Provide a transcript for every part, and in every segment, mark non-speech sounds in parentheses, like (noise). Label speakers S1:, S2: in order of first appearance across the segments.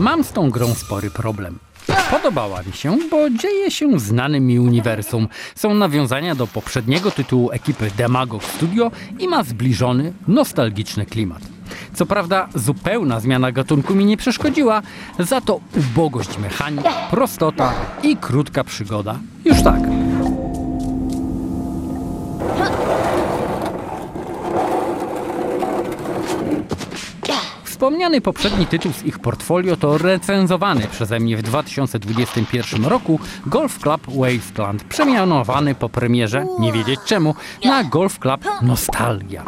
S1: Mam z tą grą spory problem. Podobała mi się, bo dzieje się w znanym mi uniwersum. Są nawiązania do poprzedniego tytułu ekipy Demagog Studio i ma zbliżony, nostalgiczny klimat. Co prawda zupełna zmiana gatunku mi nie przeszkodziła, za to ubogość mechanik, prostota i krótka przygoda. Już tak. Wspomniany poprzedni tytuł z ich portfolio to recenzowany przeze mnie w 2021 roku Golf Club Wasteland, przemianowany po premierze, nie wiedzieć czemu, na Golf Club Nostalgia.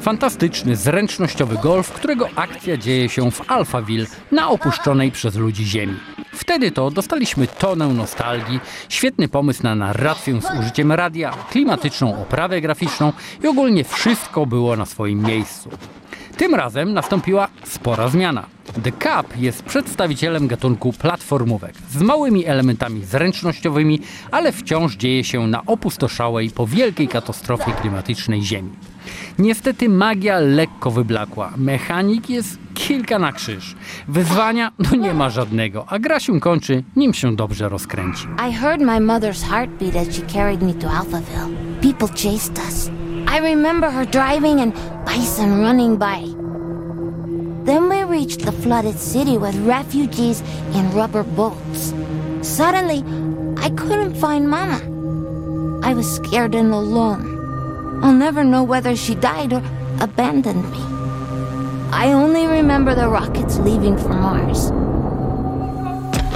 S1: Fantastyczny, zręcznościowy golf, którego akcja dzieje się w Alphaville, na opuszczonej przez ludzi ziemi. Wtedy to dostaliśmy tonę nostalgii, świetny pomysł na narrację z użyciem radia, klimatyczną oprawę graficzną i ogólnie wszystko było na swoim miejscu. Tym razem nastąpiła spora zmiana. The Cup jest przedstawicielem gatunku platformówek z małymi elementami zręcznościowymi, ale wciąż dzieje się na opustoszałej po wielkiej katastrofie klimatycznej Ziemi. Niestety magia lekko wyblakła. Mechanik jest kilka na krzyż. Wyzwania no nie ma żadnego, a gra się kończy, nim się dobrze rozkręci.
S2: I heard my mother's heartbeat as she carried me to Alphaville. People chased us. I remember her driving and bison running by. Then we reached the flooded city with refugees in rubber boats. Suddenly, I couldn't find Mama. I was scared and alone. I'll never know whether she died or abandoned me. I only remember the rockets leaving for Mars.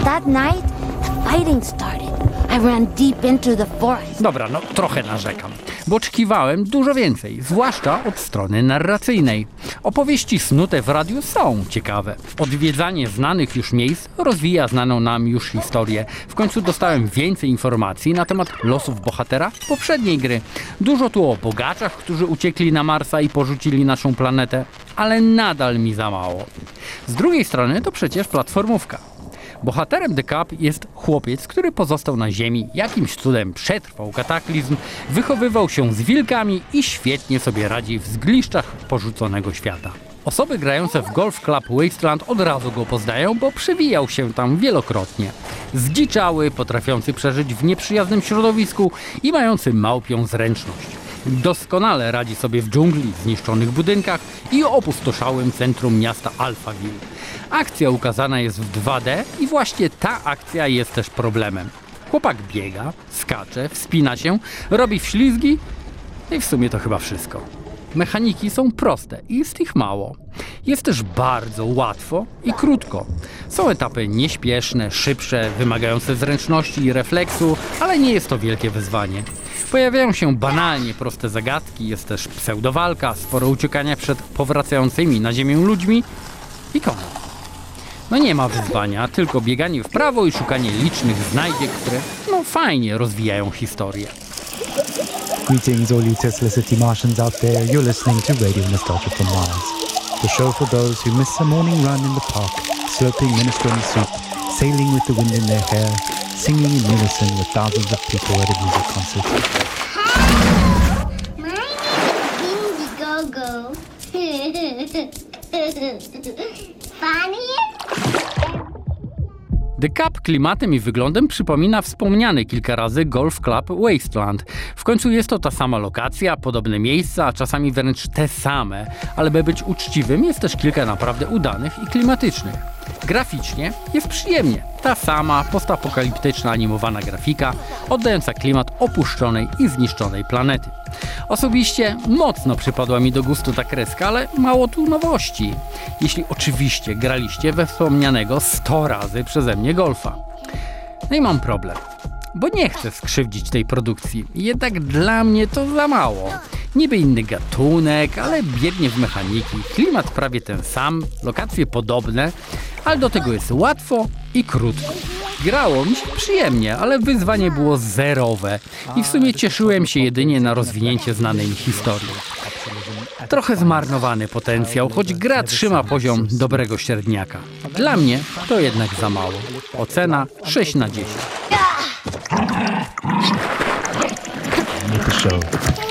S2: That night, the fighting started.
S1: Dobra, no trochę narzekam, bo oczekiwałem dużo więcej, zwłaszcza od strony narracyjnej. Opowieści snute w radiu są ciekawe. Odwiedzanie znanych już miejsc rozwija znaną nam już historię. W końcu dostałem więcej informacji na temat losów bohatera poprzedniej gry. Dużo tu o bogaczach, którzy uciekli na Marsa i porzucili naszą planetę, ale nadal mi za mało. Z drugiej strony to przecież platformówka. Bohaterem The Cup jest chłopiec, który pozostał na ziemi, jakimś cudem przetrwał kataklizm, wychowywał się z wilkami i świetnie sobie radzi w zgliszczach porzuconego świata. Osoby grające w Golf Club Wasteland od razu go poznają, bo przewijał się tam wielokrotnie. Zdziczały, potrafiący przeżyć w nieprzyjaznym środowisku i mający małpią zręczność. Doskonale radzi sobie w dżungli, zniszczonych budynkach i opustoszałym centrum miasta Alphaville. Akcja ukazana jest w 2D i właśnie ta akcja jest też problemem. Chłopak biega, skacze, wspina się, robi wślizgi i w sumie to chyba wszystko. Mechaniki są proste i jest ich mało. Jest też bardzo łatwo i krótko. Są etapy nieśpieszne, szybsze, wymagające zręczności i refleksu, ale nie jest to wielkie wyzwanie. Pojawiają się banalnie proste zagadki, jest też pseudowalka, sporo uciekania przed powracającymi na ziemię ludźmi i koniec. No nie ma wyzwania, tylko bieganie w prawo i szukanie licznych znajdziek, które no fajnie rozwijają historię.
S3: Greetings, all you Tesla City Martians out there. You're listening to Radio Nostalgia from Mars. The show for those who miss a morning run in the park, slurping minestrone soup, sailing with the wind in their hair, singing in unison with thousands of people at a music concert.
S4: My name is Indiegogo. (laughs) Funny?
S1: The Cup klimatem i wyglądem przypomina wspomniany kilka razy Golf Club Wasteland. W końcu jest to ta sama lokacja, podobne miejsca, a czasami wręcz te same, ale by być uczciwym jest też kilka naprawdę udanych i klimatycznych. Graficznie jest przyjemnie. Ta sama postapokaliptyczna animowana grafika, oddająca klimat opuszczonej i zniszczonej planety. Osobiście mocno przypadła mi do gustu ta kreska, ale mało tu nowości. Jeśli oczywiście graliście we wspomnianego 100 razy przeze mnie golfa. No i mam problem, bo nie chcę skrzywdzić tej produkcji. Jednak dla mnie to za mało. Niby inny gatunek, ale biednie w mechaniki. Klimat prawie ten sam, lokacje podobne, ale do tego jest łatwo i krótko. Grało mi się przyjemnie, ale wyzwanie było zerowe i w sumie cieszyłem się jedynie na rozwinięcie znanej mi historii. Trochę zmarnowany potencjał, choć gra trzyma poziom dobrego średniaka. Dla mnie to jednak za mało. Ocena 6 na 10.
S3: With the show.